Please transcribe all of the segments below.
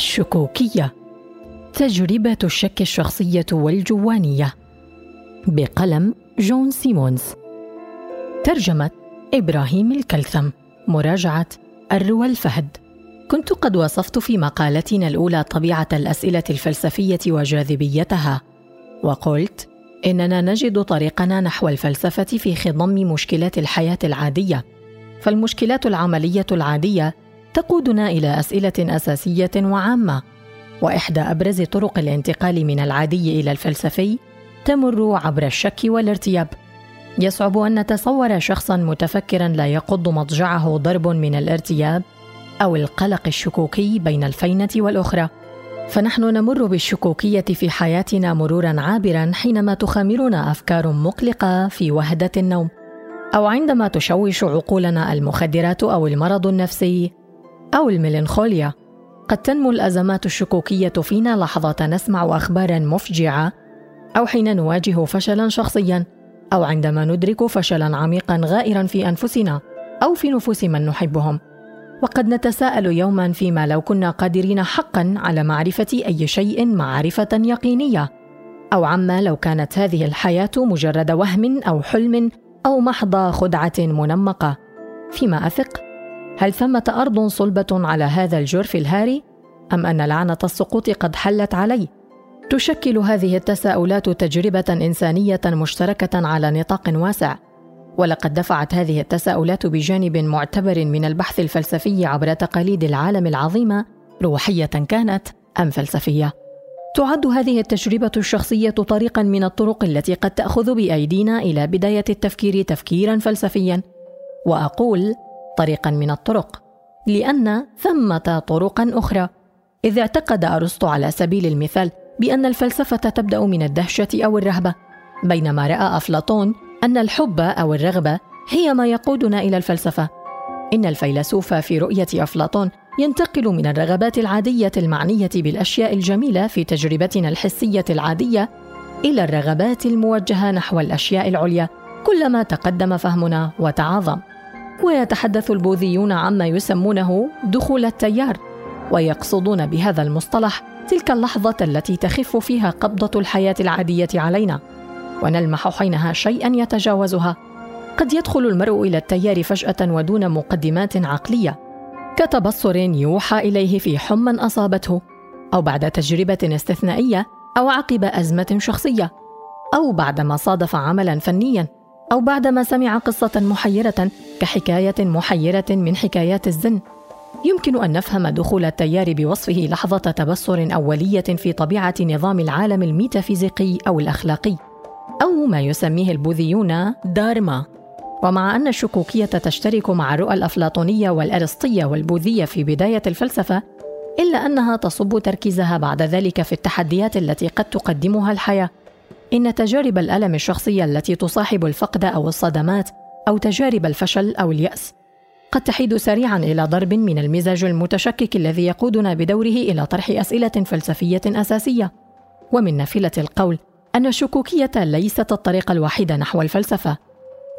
الشكوكية تجربة الشك الشخصية والجوانية. بقلم جون سيمونز. ترجمة إبراهيم الكلثم. مراجعة الروى الفهد كنت قد وصفت في مقالتنا الأولى طبيعة الأسئلة الفلسفية وجاذبيتها وقلت إننا نجد طريقنا نحو الفلسفة في خضم مشكلات الحياة العادية. فالمشكلات العملية العادية تقودنا إلى أسئلة أساسية وعامة وإحدى أبرز طرق الانتقال من العادي إلى الفلسفي تمر عبر الشك والارتياب. يصعب أن نتصور شخصا متفكرا لا يقض مضجعه ضرب من الارتياب أو القلق الشكوكي بين الفينة والأخرى. فنحن نمر بالشكوكية في حياتنا مرورا عابرا حينما تخامرنا أفكار مقلقة في وهدة النوم أو عندما تشوش عقولنا المخدرات أو المرض النفسي أو الميلانخوليا. قد تنمو الأزمات الشكوكية فينا لحظة نسمع أخبارا مفجعة أو حين نواجه فشلا شخصيا أو عندما ندرك فشلا عميقا غائرا في أنفسنا أو في نفوس من نحبهم. وقد نتساءل يوما فيما لو كنا قادرين حقا على معرفة أي شيء معرفة يقينية أو عما لو كانت هذه الحياة مجرد وهم أو حلم أو محض خدعة منمقة. فيما أثق؟ هل ثمة أرض صلبة على هذا الجرف الهاري؟ أم أن لعنة السقوط قد حلت عليه؟ تشكل هذه التساؤلات تجربة إنسانية مشتركة على نطاق واسع، ولقد دفعت هذه التساؤلات بجانب معتبر من البحث الفلسفي عبر تقاليد العالم العظيمة روحية كانت أم فلسفية. تعد هذه التجربة الشخصية طريقا من الطرق التي قد تأخذ بأيدينا إلى بداية التفكير تفكيرا فلسفيا، وأقول طريقا من الطرق لأن ثمة طرقا أخرى. إذ اعتقد أرسطو على سبيل المثال بأن الفلسفة تبدأ من الدهشة أو الرهبة بينما رأى أفلاطون أن الحب أو الرغبة هي ما يقودنا إلى الفلسفة. إن الفيلسوف في رؤية أفلاطون ينتقل من الرغبات العادية المعنية بالأشياء الجميلة في تجربتنا الحسية العادية إلى الرغبات الموجهة نحو الأشياء العليا كلما تقدم فهمنا وتعاظم. ويتحدث البوذيون عما يسمونه دخول التيار ويقصدون بهذا المصطلح تلك اللحظة التي تخف فيها قبضة الحياة العادية علينا ونلمح حينها شيئا يتجاوزها. قد يدخل المرء إلى التيار فجأة ودون مقدمات عقلية. كتبصر يوحى إليه في حمى أصابته أو بعد تجربة استثنائية أو عقب أزمة شخصية أو بعدما صادف عملا فنيا. أو بعدما سمع قصة محيرة كحكاية محيرة من حكايات الزن. يمكن أن نفهم دخول التيار بوصفه لحظة تبصر أولية في طبيعة نظام العالم الميتافيزيقي أو الأخلاقي أو ما يسميه البوذيون دارما. ومع أن الشكوكية تشترك مع الرؤى الأفلاطونية والأرسطية والبوذية في بداية الفلسفة إلا أنها تصب تركيزها بعد ذلك في التحديات التي قد تقدمها الحياة. إن تجارب الألم الشخصية التي تصاحب الفقد أو الصدمات أو تجارب الفشل أو اليأس قد تحيد سريعا إلى ضرب من المزاج المتشكك الذي يقودنا بدوره إلى طرح أسئلة فلسفية أساسية. ومن نافلة القول أن الشكوكية ليست الطريق الوحيد نحو الفلسفة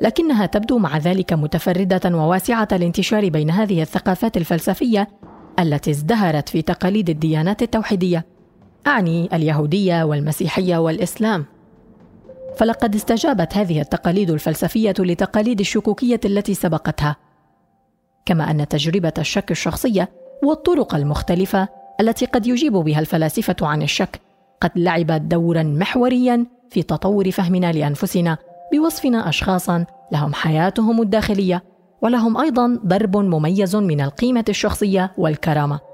لكنها تبدو مع ذلك متفردة وواسعة الانتشار بين هذه الثقافات الفلسفية التي ازدهرت في تقاليد الديانات التوحيدية أعني اليهودية والمسيحية والإسلام. فلقد استجابت هذه التقاليد الفلسفية لتقاليد الشكوكية التي سبقتها. كما أن تجربة الشك الشخصية والطرق المختلفة التي قد يجيب بها الفلاسفة عن الشك قد لعبت دورا محوريا في تطور فهمنا لأنفسنا بوصفنا أشخاصا لهم حياتهم الداخلية ولهم أيضا ضرب مميز من القيمة الشخصية والكرامة.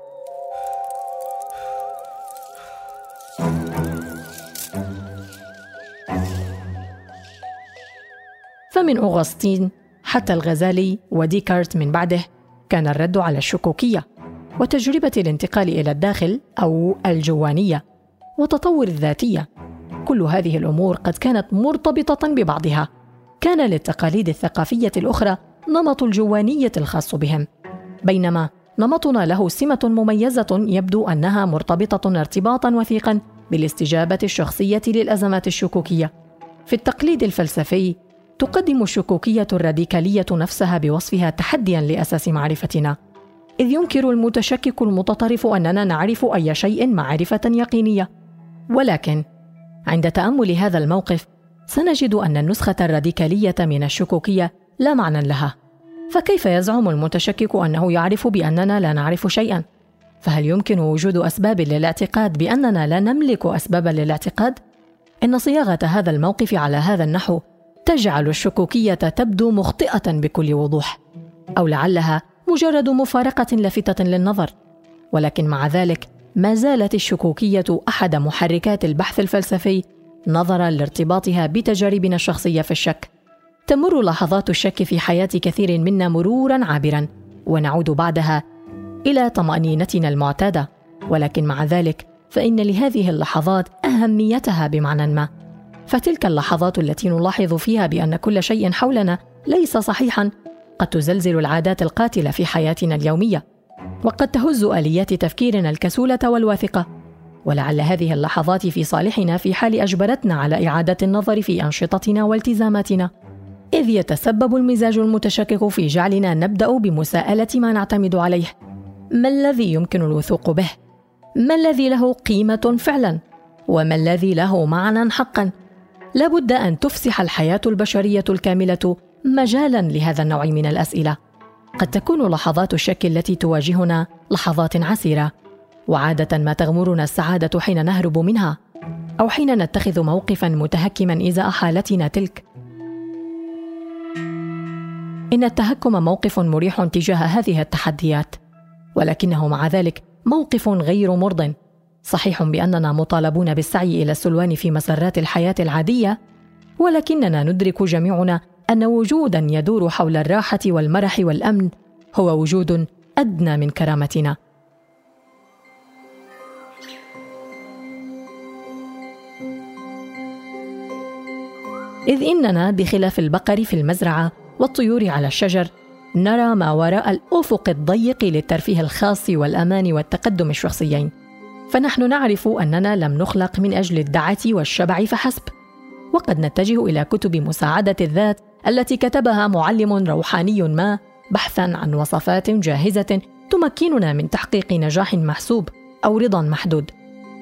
فمن أغسطين. حتى الغزالي وديكارت من بعده كان الرد على الشكوكية وتجربة الانتقال إلى الداخل أو الجوانية وتطور الذاتية. كل هذه الأمور قد كانت مرتبطة ببعضها. كان للتقاليد الثقافية الأخرى نمط الجوانية الخاص بهم. بينما نمطنا له سمة مميزة يبدو أنها مرتبطة ارتباطا وثيقا بالاستجابة الشخصية للأزمات الشكوكية. في التقليد الفلسفي تقدم الشكوكيه الراديكاليه نفسها بوصفها تحديا لأساس معرفتنا إذ ينكر المتشكك المتطرف أننا نعرف أي شيء معرفة يقينية ولكن عند تأمل هذا الموقف سنجد أن النسخة الراديكالية من الشكوكية لا معنى لها فكيف يزعم المتشكك أنه يعرف بأننا لا نعرف شيئا؟ فهل يمكن وجود أسباب للاعتقاد بأننا لا نملك أسبابا للاعتقاد؟ إن صياغة هذا الموقف على هذا النحو تجعل الشكوكية تبدو مخطئة بكل وضوح، أو لعلها مجرد مفارقة لافتة للنظر، ولكن مع ذلك ما زالت الشكوكية أحد محركات البحث الفلسفي نظرا لارتباطها بتجاربنا الشخصية في الشك. تمر لحظات الشك في حياة كثير منا مرورا عابرا، ونعود بعدها إلى طمأنينتنا المعتادة، ولكن مع ذلك فإن لهذه اللحظات أهميتها بمعنى ما. فتلك اللحظات التي نلاحظ فيها بأن كل شيء حولنا ليس صحيحا قد تزلزل العادات القاتلة في حياتنا اليومية، وقد تهز آليات تفكيرنا الكسولة والواثقة. ولعل هذه اللحظات في صالحنا في حال أجبرتنا على إعادة النظر في أنشطتنا والتزاماتنا. إذ يتسبب المزاج المتشكك في جعلنا نبدأ بمساءلة ما نعتمد عليه. ما الذي يمكن الوثوق به؟ ما الذي له قيمة فعلا؟ وما الذي له معنى حقا؟ لابد أن تفسح الحياة البشرية الكاملة مجالا لهذا النوع من الأسئلة. قد تكون لحظات الشك التي تواجهنا لحظات عسيرة، وعادة ما تغمرنا السعادة حين نهرب منها، أو حين نتخذ موقفا متهكما إزاء حالتنا تلك. إن التهكم موقف مريح تجاه هذه التحديات، ولكنه مع ذلك موقف غير مرض صحيح بأننا مطالبون بالسعي إلى السلوان في مسرات الحياة العادية ولكننا ندرك جميعنا أن وجودا يدور حول الراحة والمرح والأمن هو وجود أدنى من كرامتنا. إذ إننا بخلاف البقر في المزرعة والطيور على الشجر نرى ما وراء الأفق الضيق للترفيه الخاص والأمان والتقدم الشخصيين. فنحن نعرف أننا لم نخلق من أجل الدعة والشبع فحسب. وقد نتجه إلى كتب مساعدة الذات التي كتبها معلم روحاني ما بحثا عن وصفات جاهزة تمكننا من تحقيق نجاح محسوب أو رضا محدود.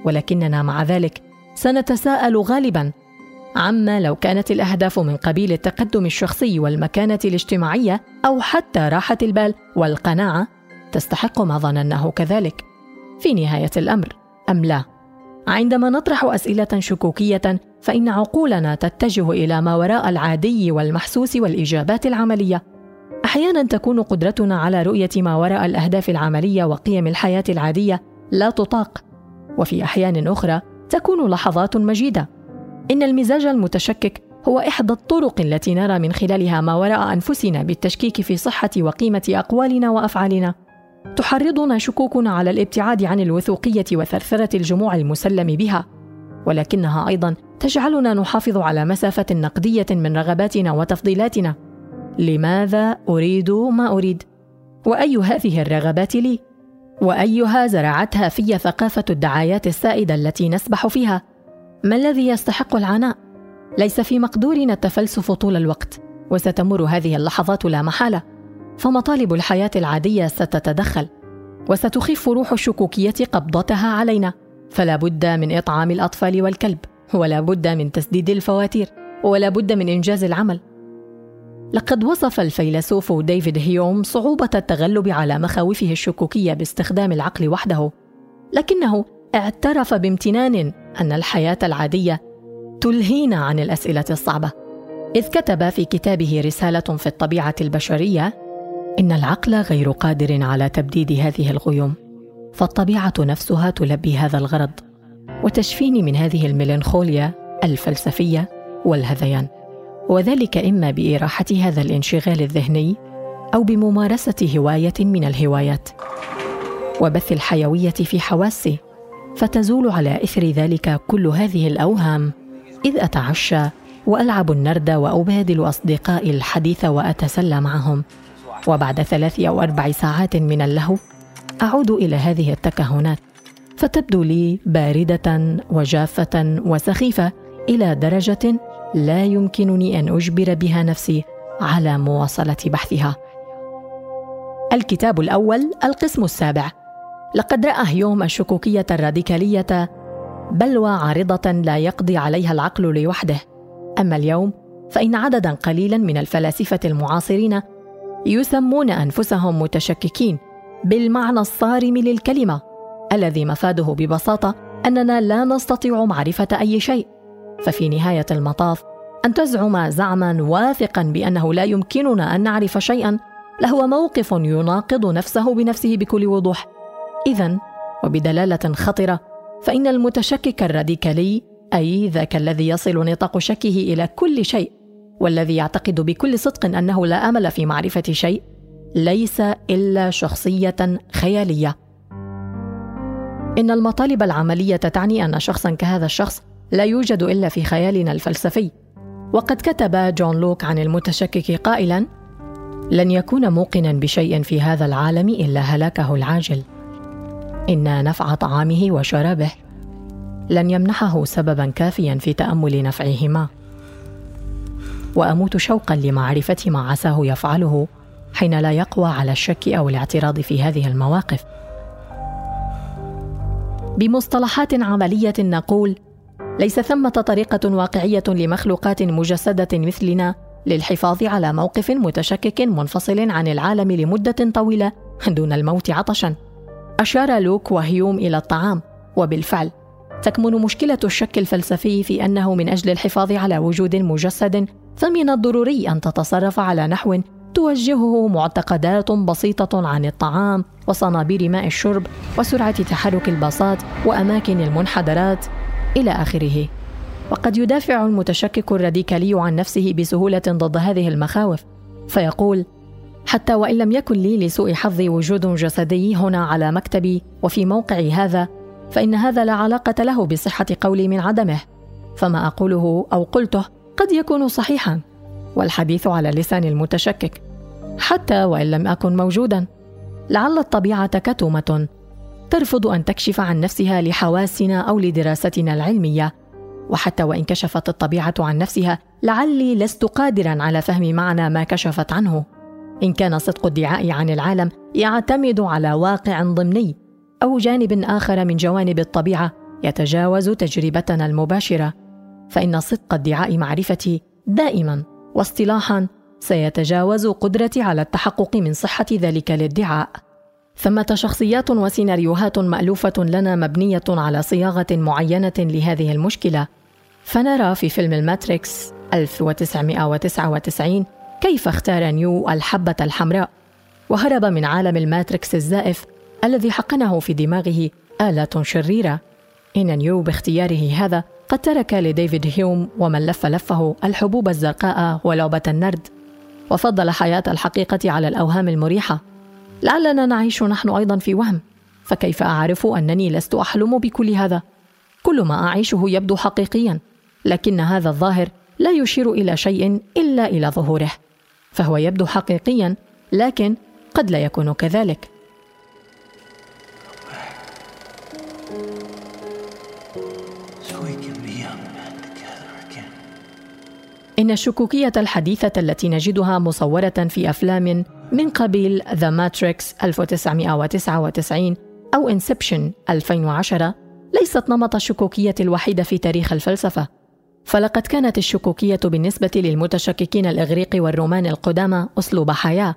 ولكننا مع ذلك سنتساءل غالبا عما لو كانت الأهداف من قبيل التقدم الشخصي والمكانة الاجتماعية أو حتى راحة البال والقناعة تستحق ما ظنناه كذلك. في نهاية الأمر. أم لا؟ عندما نطرح أسئلة شكوكية فإن عقولنا تتجه إلى ما وراء العادي والمحسوس والإجابات العملية. أحيانا تكون قدرتنا على رؤية ما وراء الأهداف العملية وقيم الحياة العادية لا تطاق. وفي أحيان أخرى تكون لحظات مجيدة. إن المزاج المتشكك هو إحدى الطرق التي نرى من خلالها ما وراء أنفسنا بالتشكيك في صحة وقيمة أقوالنا وأفعالنا. تحرضنا شكوكنا على الابتعاد عن الوثوقية وثرثرة الجموع المسلم بها. ولكنها أيضا تجعلنا نحافظ على مسافة نقدية من رغباتنا وتفضيلاتنا. لماذا أريد ما أريد؟ وأي هذه الرغبات لي؟ وأيها زرعتها في ثقافة الدعايات السائدة التي نسبح فيها؟ ما الذي يستحق العناء؟ ليس في مقدورنا التفلسف طول الوقت وستمر هذه اللحظات لا محالة. فمطالب الحياة العادية ستتدخل وستخف روح الشكوكية قبضتها علينا. فلا بد من إطعام الأطفال والكلب ولا بد من تسديد الفواتير ولا بد من إنجاز العمل. لقد وصف الفيلسوف ديفيد هيوم صعوبة التغلب على مخاوفه الشكوكية باستخدام العقل وحده. لكنه اعترف بامتنان أن الحياة العادية تلهينا عن الأسئلة الصعبة إذ كتب في كتابه رسالة في الطبيعة البشرية إن العقل غير قادر على تبديد هذه الغيوم فالطبيعة نفسها تلبي هذا الغرض وتشفيني من هذه الميلانخوليا الفلسفية والهذيان وذلك إما بإراحة هذا الانشغال الذهني أو بممارسة هواية من الهوايات. وبث الحيوية في حواسي فتزول على إثر ذلك كل هذه الأوهام إذ أتعشى وألعب النرد وأبادل أصدقائي الحديث وأتسلى معهم. وبعد ثلاث أو أربع ساعات من اللهو أعود إلى هذه التكهنات. فتبدو لي باردة وجافة وسخيفة إلى درجة لا يمكنني أن أجبر بها نفسي على مواصلة بحثها. الكتاب الأول القسم السابع. لقد رأى هيوم الشكوكية الراديكالية بلوى عارضة لا يقضي عليها العقل لوحده. أما اليوم فإن عددا قليلا من الفلاسفة المعاصرين يسمون أنفسهم متشككين بالمعنى الصارم للكلمة الذي مفاده ببساطة أننا لا نستطيع معرفة أي شيء. ففي نهاية المطاف أن تزعم زعما واثقا بأنه لا يمكننا أن نعرف شيئا لهو موقف يناقض نفسه بنفسه بكل وضوح. إذا وبدلالة خطرة فإن المتشكك الراديكالي أي ذاك الذي يصل نطاق شكه إلى كل شيء والذي يعتقد بكل صدق أنه لا أمل في معرفة شيء ليس إلا شخصية خيالية. إن المطالب العملية تعني أن شخصا كهذا الشخص لا يوجد إلا في خيالنا الفلسفي. وقد كتب جون لوك عن المتشكك قائلا لن يكون موقنا بشيء في هذا العالم إلا هلاكه العاجل. ان نفع طعامه وشرابه. لن يمنحه سببا كافيا في تأمل نفعهما. وأموت شوقا لمعرفة ما عساه يفعله حين لا يقوى على الشك أو الاعتراض في هذه المواقف. بمصطلحات عملية نقول ليس ثمة طريقة واقعية لمخلوقات مجسدة مثلنا للحفاظ على موقف متشكك منفصل عن العالم لمدة طويلة دون الموت عطشا. أشار لوك وهيوم إلى الطعام وبالفعل تكمن مشكلة الشك الفلسفي في أنه من أجل الحفاظ على وجود مجسد فمن الضروري أن تتصرف على نحو توجهه معتقدات بسيطة عن الطعام وصنابير ماء الشرب وسرعة تحرك الباصات وأماكن المنحدرات إلى آخره. وقد يدافع المتشكك الراديكالي عن نفسه بسهولة ضد هذه المخاوف فيقول حتى وإن لم يكن لي لسوء حظي وجود جسدي هنا على مكتبي وفي موقعي هذا فإن هذا لا علاقة له بصحة قولي من عدمه. فما أقوله أو قلته قد يكون صحيحا والحديث على لسان المتشكك حتى وإن لم أكن موجودا. لعل الطبيعة كتومة. ترفض أن تكشف عن نفسها لحواسنا أو لدراستنا العلمية. وحتى وإن كشفت الطبيعة عن نفسها لعلي لست قادرا على فهم معنى ما كشفت عنه. إن كان صدق الدعاء عن العالم يعتمد على واقع ضمني أو جانب آخر من جوانب الطبيعة يتجاوز تجربتنا المباشرة. فإن صدق ادعاء معرفتي دائما واصطلاحا سيتجاوز قدرتي على التحقق من صحة ذلك الادعاء. ثمة شخصيات وسيناريوهات مألوفة لنا مبنية على صياغة معينة لهذه المشكلة. فنرى في فيلم الماتريكس 1999 كيف اختار نيو الحبة الحمراء وهرب من عالم الماتريكس الزائف الذي حقنه في دماغه آلة شريرة. إن نيو باختياره هذا قد ترك لديفيد هيوم ومن لف لفه الحبوب الزرقاء ولعبة النرد. وفضل حياة الحقيقة على الأوهام المريحة. لعلنا نعيش نحن أيضا في وهم. فكيف أعرف أنني لست أحلم بكل هذا؟ كل ما أعيشه يبدو حقيقيا. لكن هذا الظاهر لا يشير إلى شيء إلا إلى ظهوره. فهو يبدو حقيقيا لكن قد لا يكون كذلك. إن الشكوكية الحديثة التي نجدها مصورة في أفلام من قبيل The Matrix 1999 أو Inception 2010 ليست نمط الشكوكية الوحيد في تاريخ الفلسفة. فلقد كانت الشكوكية بالنسبة للمتشككين الإغريق والرومان القدامى أسلوب حياة.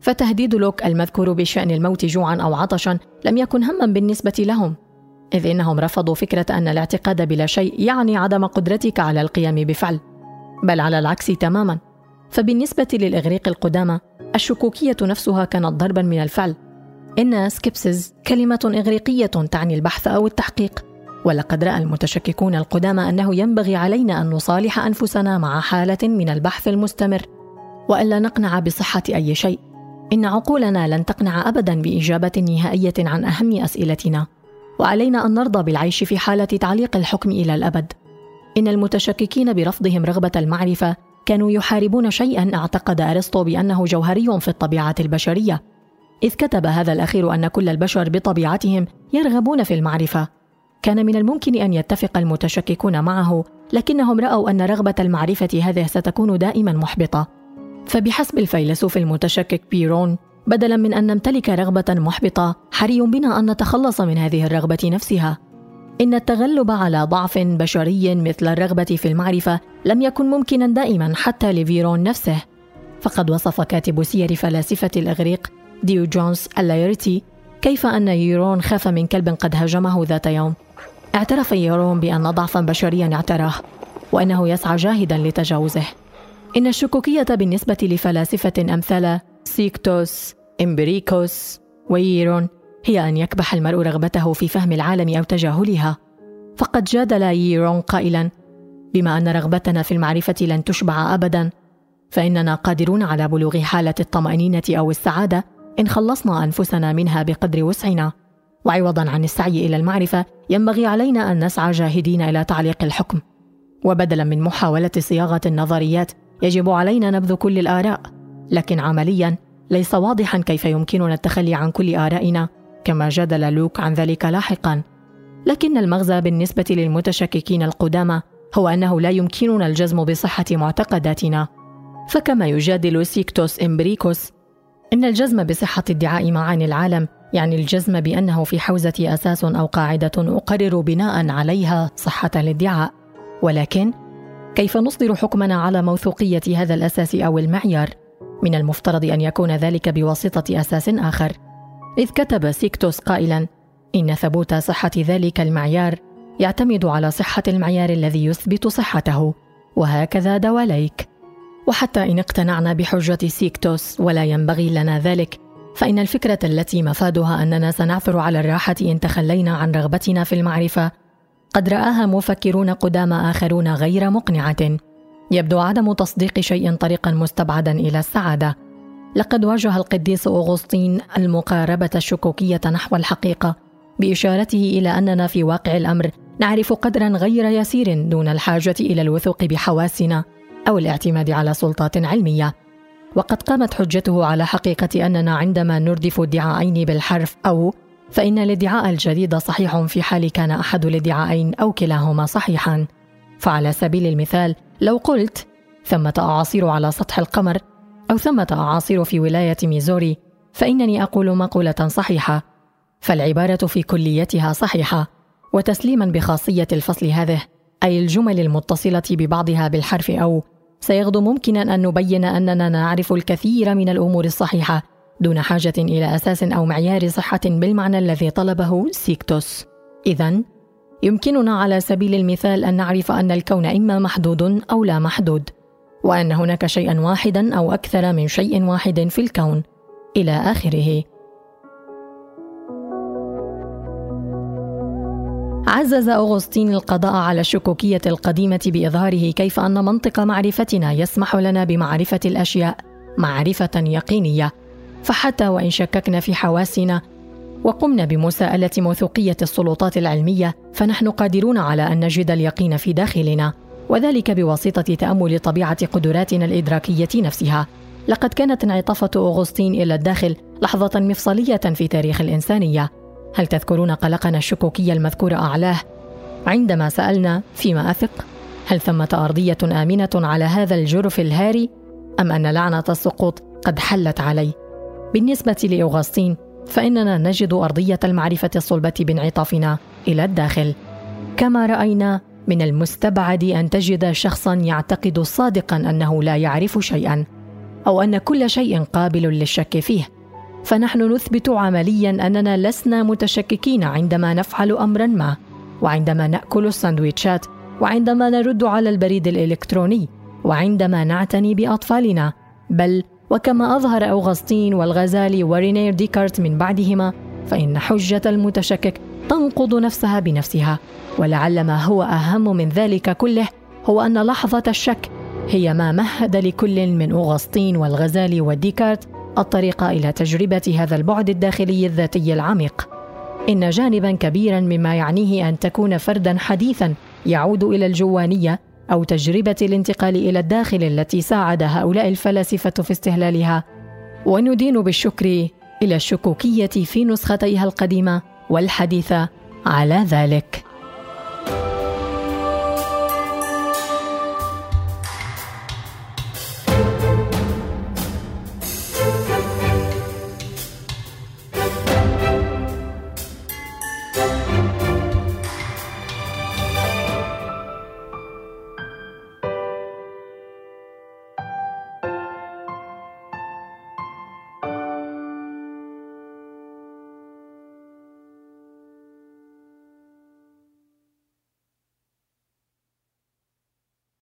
فتهديد لوك المذكور بشأن الموت جوعا أو عطشا لم يكن هما بالنسبة لهم إذ إنهم رفضوا فكرة أن الاعتقاد بلا شيء يعني عدم قدرتك على القيام بفعل. بل على العكس تماما. فبالنسبة للإغريق القدامى الشكوكية نفسها كانت ضربا من الفعل. إن سكيبسز كلمة إغريقية تعني البحث أو التحقيق. ولقد رأى المتشككون القدامى أنه ينبغي علينا أن نصالح أنفسنا مع حالة من البحث المستمر. وإلا نقنع بصحة أي شيء. إن عقولنا لن تقنع ابدا بإجابة نهائية عن أهم أسئلتنا. وعلينا أن نرضى بالعيش في حالة تعليق الحكم إلى الأبد. إن المتشككين برفضهم رغبة المعرفة كانوا يحاربون شيئا أعتقد أرسطو بأنه جوهري في الطبيعة البشرية. إذ كتب هذا الأخير أن كل البشر بطبيعتهم يرغبون في المعرفة. كان من الممكن أن يتفق المتشككون معه لكنهم رأوا أن رغبة المعرفة هذه ستكون دائما محبطة. فبحسب الفيلسوف المتشكك بيرون بدلا من أن نمتلك رغبة محبطة حري بنا أن نتخلص من هذه الرغبة نفسها. إن التغلب على ضعف بشري مثل الرغبة في المعرفة لم يكن ممكنا دائما حتى لفيرون نفسه. فقد وصف كاتب سير فلاسفة الإغريق ديوجانس اللايرتي كيف أن بيرون خاف من كلب قد هاجمه ذات يوم. اعترف بيرون بأن ضعفا بشريا اعتراه وأنه يسعى جاهدا لتجاوزه. إن الشكوكية بالنسبة لفلاسفة أمثال سيكتوس إمبريكوس وبيرون هي أن يكبح المرء رغبته في فهم العالم أو تجاهلها. فقد جادل بيرون قائلا بما أن رغبتنا في المعرفة لن تشبع ابدا فإننا قادرون على بلوغ حالة الطمأنينة أو السعادة إن خلصنا أنفسنا منها بقدر وسعنا. وعوضا عن السعي إلى المعرفة ينبغي علينا أن نسعى جاهدين إلى تعليق الحكم. وبدلا من محاولة صياغة النظريات يجب علينا نبذ كل الآراء. لكن عمليا ليس واضحا كيف يمكننا التخلي عن كل آرائنا. كما جادل لوك عن ذلك لاحقا. لكن المغزى بالنسبة للمتشككين القدامى هو أنه لا يمكننا الجزم بصحة معتقداتنا. فكما يجادل سيكتوس إمبريكوس إن الجزم بصحة ادعاء ما عن العالم يعني الجزم بأنه في حوزة أساس أو قاعدة نقرر بناء عليها صحة الادعاء ولكن كيف نصدر حكمنا على موثوقية هذا الأساس أو المعيار؟ من المفترض أن يكون ذلك بواسطة أساس آخر. إذ كتب سيكتوس قائلا إن ثبوت صحة ذلك المعيار يعتمد على صحة المعيار الذي يثبت صحته وهكذا دواليك. وحتى إن اقتنعنا بحجة سيكتوس ولا ينبغي لنا ذلك فإن الفكرة التي مفادها أننا سنعثر على الراحة إن تخلينا عن رغبتنا في المعرفة قد رآها مفكرون قدامى آخرون غير مقنعة. يبدو عدم تصديق شيء طريقا مستبعدا إلى السعادة. لقد واجه القديس أغسطين المقاربة الشكوكية نحو الحقيقة بإشارته إلى أننا في واقع الأمر نعرف قدرا غير يسير دون الحاجة إلى الوثوق بحواسنا أو الاعتماد على سلطات علمية. وقد قامت حجته على حقيقة أننا عندما نردف ادعاءين بالحرف أو فإن الادعاء الجديد صحيح في حال كان أحد الادعاءين أو كلاهما صحيحا. فعلى سبيل المثال لو قلت ثمة أعاصير على سطح القمر أو ثمة أعاصير في ولاية ميزوري فإنني أقول مقولة صحيحة. فالعبارة في كليتها صحيحة وتسليما بخاصية الفصل هذه أي الجمل المتصلة ببعضها بالحرف أو. سيغدو ممكنا أن نبين أننا نعرف الكثير من الأمور الصحيحة دون حاجة إلى أساس أو معيار صحة بالمعنى الذي طلبه سيكتوس. إذا يمكننا على سبيل المثال أن نعرف أن الكون إما محدود أو لا محدود، وأن هناك شيئا واحدا أو أكثر من شيء واحد في الكون، إلى آخره. عزز أغسطين القضاء على الشكوكية القديمة بإظهاره كيف أن منطق معرفتنا يسمح لنا بمعرفة الأشياء معرفة يقينية. فحتى وإن شككنا في حواسنا وقمنا بمساءلة موثوقية السلطات العلمية فنحن قادرون على أن نجد اليقين في داخلنا. وذلك بواسطة تأمل طبيعة قدراتنا الإدراكية نفسها. لقد كانت انعطافة أغسطين إلى الداخل لحظة مفصلية في تاريخ الإنسانية. هل تذكرون قلقنا الشكوكي المذكور أعلاه؟ عندما سألنا فيما أثق هل ثمة أرضية آمنة على هذا الجرف الهاري أم أن لعنة السقوط قد حلت علي؟ بالنسبة لأوغسطين فإننا نجد أرضية المعرفة الصلبة بانعطافنا إلى الداخل. كما رأينا من المستبعد أن تجد شخصا يعتقد صادقا أنه لا يعرف شيئا أو أن كل شيء قابل للشك فيه. فنحن نثبت عمليا أننا لسنا متشككين عندما نفعل أمرا ما وعندما نأكل السندويتشات وعندما نرد على البريد الإلكتروني وعندما نعتني بأطفالنا. بل وكما أظهر أوغسطين والغزالي ورينير ديكارت من بعدهما فإن حجة المتشكك تنقض نفسها بنفسها. ولعل ما هو أهم من ذلك كله هو أن لحظة الشك هي ما مهد لكل من أوغسطين والغزالي وديكارت الطريق إلى تجربة هذا البعد الداخلي الذاتي العميق. إن جانبا كبيرا مما يعنيه أن تكون فردا حديثا يعود إلى الجوانية أو تجربة الانتقال إلى الداخل التي ساعد هؤلاء الفلاسفة في استهلالها. وندين بالشكر إلى الشكوكية في نسختيها القديمة. والحديثه على ذلك.